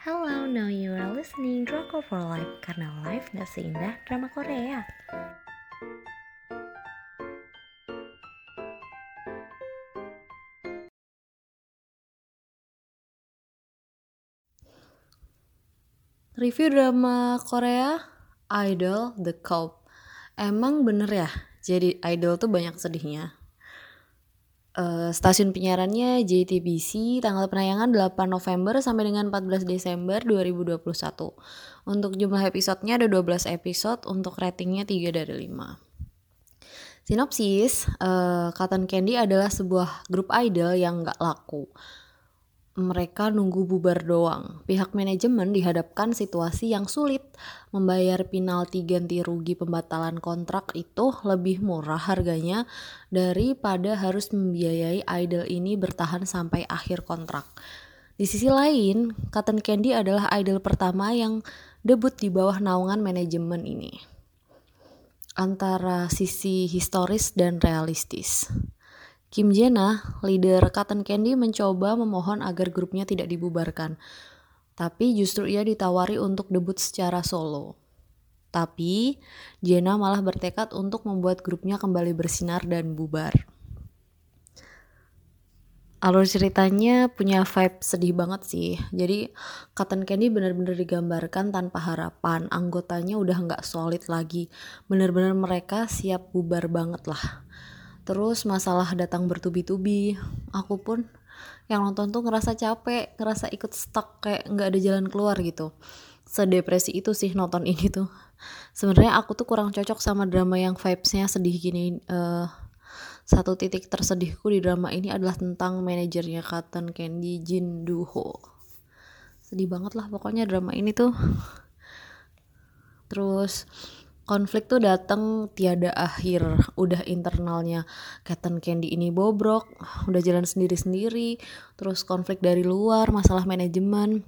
Hello, now you are listening Drama for Life karena life gak seindah drama Korea. Review drama Korea Idol The Cult. Emang bener ya, jadi idol tuh banyak sedihnya. Uh, stasiun penyiarannya JTBC tanggal penayangan 8 November sampai dengan 14 Desember 2021. Untuk jumlah episodenya ada 12 episode, untuk ratingnya 3 dari 5. Sinopsis, uh, Cotton Candy adalah sebuah grup idol yang gak laku mereka nunggu bubar doang. Pihak manajemen dihadapkan situasi yang sulit. Membayar penalti ganti rugi pembatalan kontrak itu lebih murah harganya daripada harus membiayai idol ini bertahan sampai akhir kontrak. Di sisi lain, Cotton Candy adalah idol pertama yang debut di bawah naungan manajemen ini. Antara sisi historis dan realistis. Kim Jena, leader Cotton Candy mencoba memohon agar grupnya tidak dibubarkan. Tapi justru ia ditawari untuk debut secara solo. Tapi Jena malah bertekad untuk membuat grupnya kembali bersinar dan bubar. Alur ceritanya punya vibe sedih banget sih. Jadi Cotton Candy benar-benar digambarkan tanpa harapan. Anggotanya udah nggak solid lagi. Benar-benar mereka siap bubar banget lah terus masalah datang bertubi-tubi aku pun yang nonton tuh ngerasa capek ngerasa ikut stuck kayak nggak ada jalan keluar gitu. Sedepresi itu sih nonton ini tuh. Sebenarnya aku tuh kurang cocok sama drama yang vibesnya sedih gini uh, satu titik tersedihku di drama ini adalah tentang manajernya Cotton Candy Jin Doo Ho sedih banget lah pokoknya drama ini tuh. Terus konflik tuh datang tiada akhir. Udah internalnya Cotton Candy ini bobrok udah jalan sendiri-sendiri terus konflik dari luar masalah manajemen.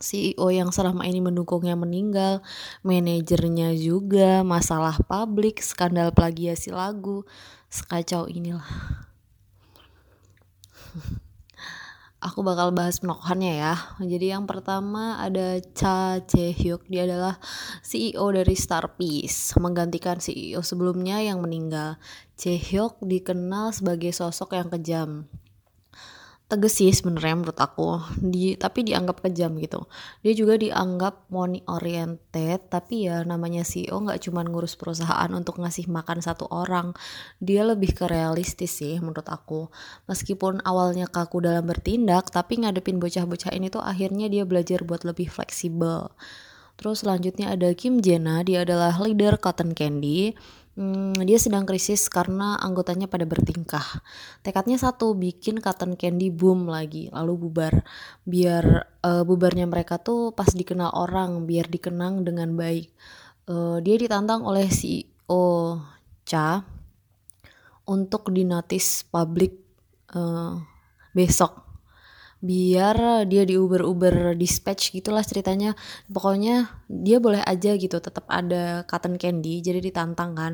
CEO yang selama ini mendukungnya meninggal manajernya juga masalah publik skandal plagiasi lagu. Sekacau inilah aku bakal bahas penokohannya ya. Jadi yang pertama ada Cha Hyuk, dia adalah CEO dari Star Peace, menggantikan CEO sebelumnya yang meninggal. Jae Hyuk dikenal sebagai sosok yang kejam tegas sih sebenarnya menurut aku. Di tapi dianggap kejam gitu. Dia juga dianggap money oriented tapi ya namanya CEO nggak cuma ngurus perusahaan untuk ngasih makan satu orang. Dia lebih ke realistis sih menurut aku. Meskipun awalnya kaku dalam bertindak tapi ngadepin bocah-bocah ini tuh akhirnya dia belajar buat lebih fleksibel. Terus selanjutnya ada Kim Jena dia adalah leader Cotton Candy Hmm, dia sedang krisis karena anggotanya pada bertingkah. Tekadnya satu, bikin cotton candy boom lagi, lalu bubar. Biar uh, bubarnya mereka tuh pas dikenal orang, biar dikenang dengan baik. Uh, dia ditantang oleh CEO Cha untuk dinotis publik uh, besok biar dia di Uber Uber dispatch gitulah ceritanya. Pokoknya dia boleh aja gitu tetap ada cotton candy jadi ditantang kan.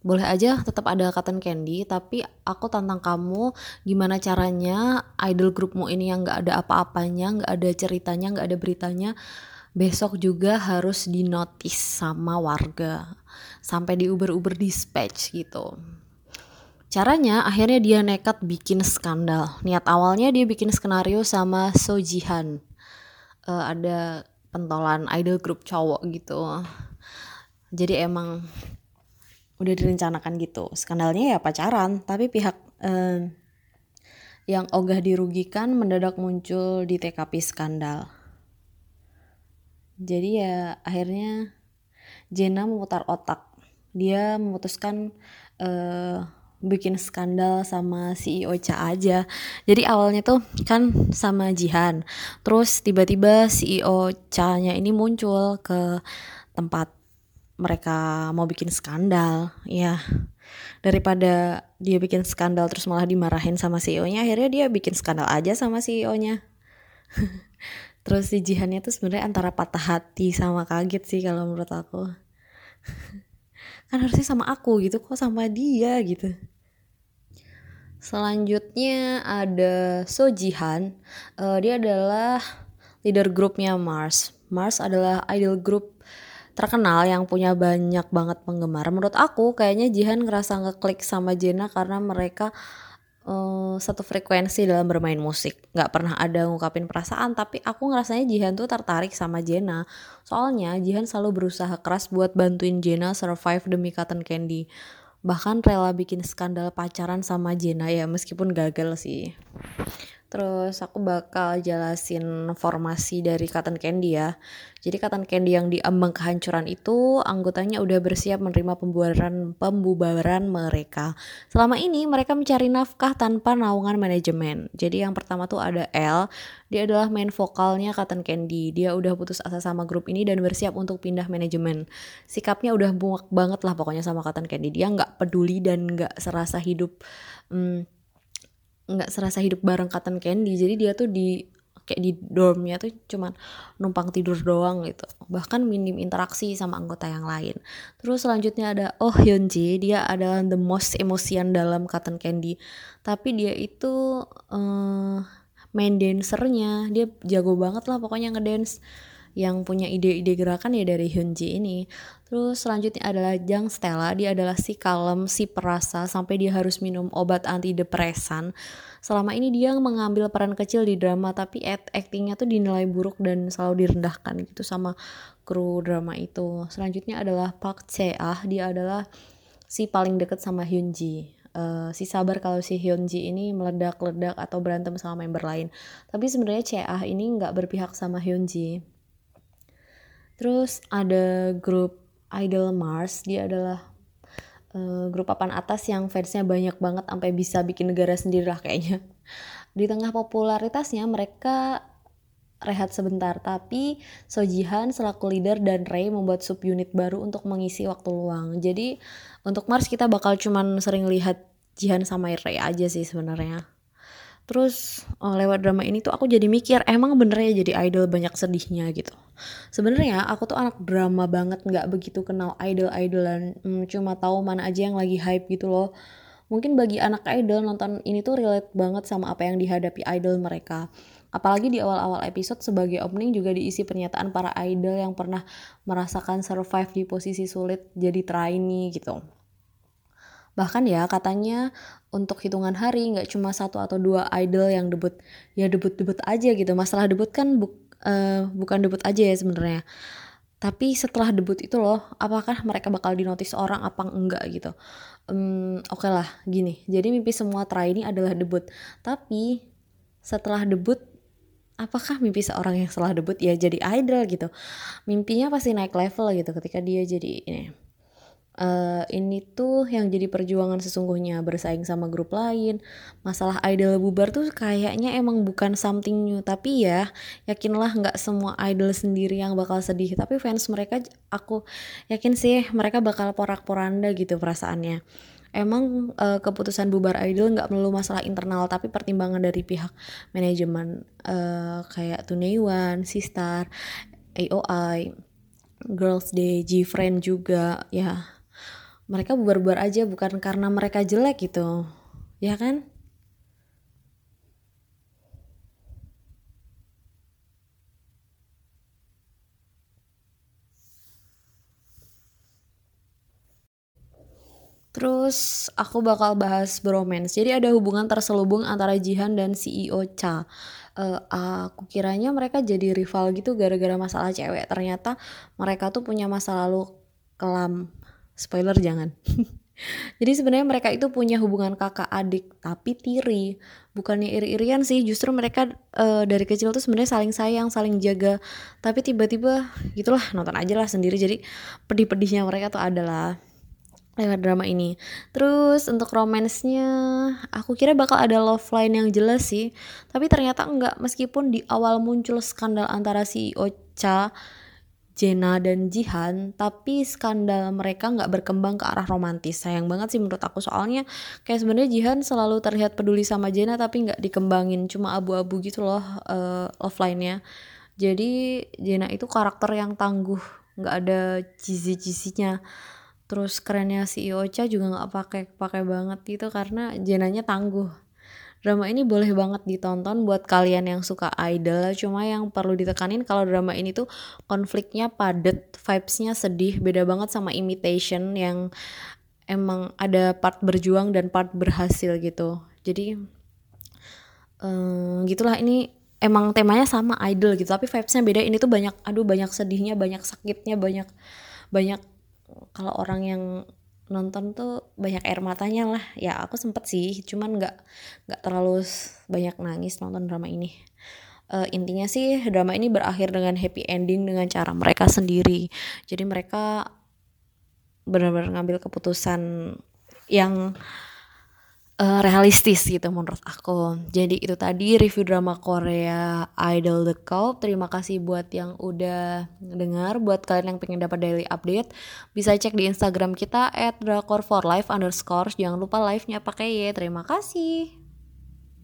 Boleh aja tetap ada cotton candy tapi aku tantang kamu gimana caranya idol grupmu ini yang nggak ada apa-apanya nggak ada ceritanya nggak ada beritanya besok juga harus dinotis sama warga. Sampai di Uber Uber dispatch gitu Caranya akhirnya dia nekat bikin skandal. Niat awalnya dia bikin skenario sama So Jihan. Uh, ada pentolan idol grup cowok gitu. Jadi emang udah direncanakan gitu. Skandalnya ya pacaran, tapi pihak uh, yang ogah dirugikan mendadak muncul di TKP skandal. Jadi ya akhirnya Jenna memutar otak. Dia memutuskan uh, bikin skandal sama CEO Cha aja. Jadi awalnya tuh kan sama Jihan. Terus tiba-tiba CEO Cha-nya ini muncul ke tempat mereka mau bikin skandal. Ya. Daripada dia bikin skandal terus malah dimarahin sama CEO-nya, akhirnya dia bikin skandal aja sama CEO-nya. terus si Jihannya tuh sebenarnya antara patah hati sama kaget sih kalau menurut aku. kan harusnya sama aku gitu kok sama dia gitu selanjutnya ada Sojihan uh, dia adalah leader grupnya Mars. Mars adalah idol group terkenal yang punya banyak banget penggemar. Menurut aku kayaknya Jihan ngerasa ngeklik sama Jena karena mereka uh, satu frekuensi dalam bermain musik. Gak pernah ada ngungkapin perasaan, tapi aku ngerasanya Jihan tuh tertarik sama Jena. Soalnya Jihan selalu berusaha keras buat bantuin Jena survive demi Cotton Candy. Bahkan rela bikin skandal pacaran sama Jena ya meskipun gagal sih. Terus aku bakal jelasin formasi dari Cotton Candy ya. Jadi Cotton Candy yang diambang kehancuran itu anggotanya udah bersiap menerima pembubaran pembubaran mereka. Selama ini mereka mencari nafkah tanpa naungan manajemen. Jadi yang pertama tuh ada L, dia adalah main vokalnya Cotton Candy. Dia udah putus asa sama grup ini dan bersiap untuk pindah manajemen. Sikapnya udah muak banget lah pokoknya sama Cotton Candy. Dia nggak peduli dan nggak serasa hidup hmm, nggak serasa hidup bareng Cotton Candy. Jadi dia tuh di kayak di dormnya tuh cuman numpang tidur doang gitu. Bahkan minim interaksi sama anggota yang lain. Terus selanjutnya ada Oh Hyunji dia adalah the most emosian dalam Cotton Candy. Tapi dia itu uh, main dancernya. Dia jago banget lah pokoknya ngedance yang punya ide-ide gerakan ya dari Hyunji ini. Terus selanjutnya adalah Jang Stella, dia adalah si kalem, si perasa sampai dia harus minum obat antidepresan. Selama ini dia mengambil peran kecil di drama tapi actingnya tuh dinilai buruk dan selalu direndahkan gitu sama kru drama itu. Selanjutnya adalah Park Chae-ah, dia adalah si paling deket sama Hyunji. Uh, si sabar kalau si Hyunji ini meledak-ledak atau berantem sama member lain. Tapi sebenarnya Chae-ah ini nggak berpihak sama Hyunji Terus ada grup Idol Mars, dia adalah uh, grup papan atas yang fansnya banyak banget sampai bisa bikin negara sendiri lah kayaknya. Di tengah popularitasnya mereka rehat sebentar, tapi Sojihan selaku leader dan Ray membuat subunit baru untuk mengisi waktu luang. Jadi untuk Mars kita bakal cuman sering lihat Jihan sama Ray aja sih sebenarnya. Terus oh, lewat drama ini tuh aku jadi mikir emang bener ya jadi idol banyak sedihnya gitu. Sebenarnya aku tuh anak drama banget nggak begitu kenal idol-idolan hmm, cuma tahu mana aja yang lagi hype gitu loh. Mungkin bagi anak idol nonton ini tuh relate banget sama apa yang dihadapi idol mereka. Apalagi di awal-awal episode sebagai opening juga diisi pernyataan para idol yang pernah merasakan survive di posisi sulit jadi trainee gitu. Bahkan ya katanya untuk hitungan hari nggak cuma satu atau dua idol yang debut. Ya debut-debut aja gitu. Masalah debut kan bu uh, bukan debut aja ya sebenarnya. Tapi setelah debut itu loh, apakah mereka bakal dinotis orang apa enggak gitu. Um, Oke okay lah, gini. Jadi mimpi semua try ini adalah debut. Tapi setelah debut apakah mimpi seorang yang setelah debut ya jadi idol gitu mimpinya pasti naik level gitu ketika dia jadi ini uh, ini tuh yang jadi perjuangan sesungguhnya bersaing sama grup lain. Masalah idol bubar tuh kayaknya emang bukan something new. Tapi ya yakinlah nggak semua idol sendiri yang bakal sedih. Tapi fans mereka aku yakin sih mereka bakal porak-poranda gitu perasaannya. Emang uh, keputusan bubar idol nggak melulu masalah internal tapi pertimbangan dari pihak manajemen uh, kayak Tunewan, Sistar, AOI, Girls Day, G-Friend juga ya mereka bubar-bubar aja bukan karena mereka jelek gitu ya kan Terus aku bakal bahas bromance. Jadi ada hubungan terselubung antara Jihan dan CEO Cha. Uh, aku kiranya mereka jadi rival gitu gara-gara masalah cewek. Ternyata mereka tuh punya masa lalu kelam spoiler jangan jadi sebenarnya mereka itu punya hubungan kakak adik tapi tiri bukannya iri-irian sih justru mereka uh, dari kecil tuh sebenarnya saling sayang saling jaga tapi tiba-tiba gitulah nonton aja lah sendiri jadi pedih-pedihnya mereka tuh adalah lewat drama ini. Terus untuk romansnya, aku kira bakal ada love line yang jelas sih. Tapi ternyata enggak, meskipun di awal muncul skandal antara si Ocha Jena dan Jihan tapi skandal mereka nggak berkembang ke arah romantis. Sayang banget sih menurut aku soalnya kayak sebenarnya Jihan selalu terlihat peduli sama Jena tapi nggak dikembangin cuma abu-abu gitu loh uh, offline-nya. Jadi Jena itu karakter yang tangguh nggak ada cici-cicinya terus kerennya si Iocha juga nggak pakai pakai banget gitu karena Jenanya tangguh drama ini boleh banget ditonton buat kalian yang suka idol. Cuma yang perlu ditekanin kalau drama ini tuh konfliknya padet vibesnya sedih beda banget sama imitation yang emang ada part berjuang dan part berhasil gitu. Jadi um, gitulah. Ini emang temanya sama idol gitu tapi vibesnya beda. Ini tuh banyak aduh banyak sedihnya banyak sakitnya banyak banyak kalau orang yang nonton tuh banyak air matanya lah. Ya aku sempet sih cuman nggak nggak terlalu banyak nangis nonton drama ini. Uh, intinya sih drama ini berakhir dengan happy ending dengan cara mereka sendiri. Jadi mereka benar-benar ngambil keputusan yang uh, realistis gitu menurut aku. Jadi itu tadi review drama Korea Idol The Cult. Terima kasih buat yang udah dengar. Buat kalian yang pengen dapat daily update, bisa cek di Instagram kita drakor for life underscore. Jangan lupa live-nya pakai ya. Terima kasih.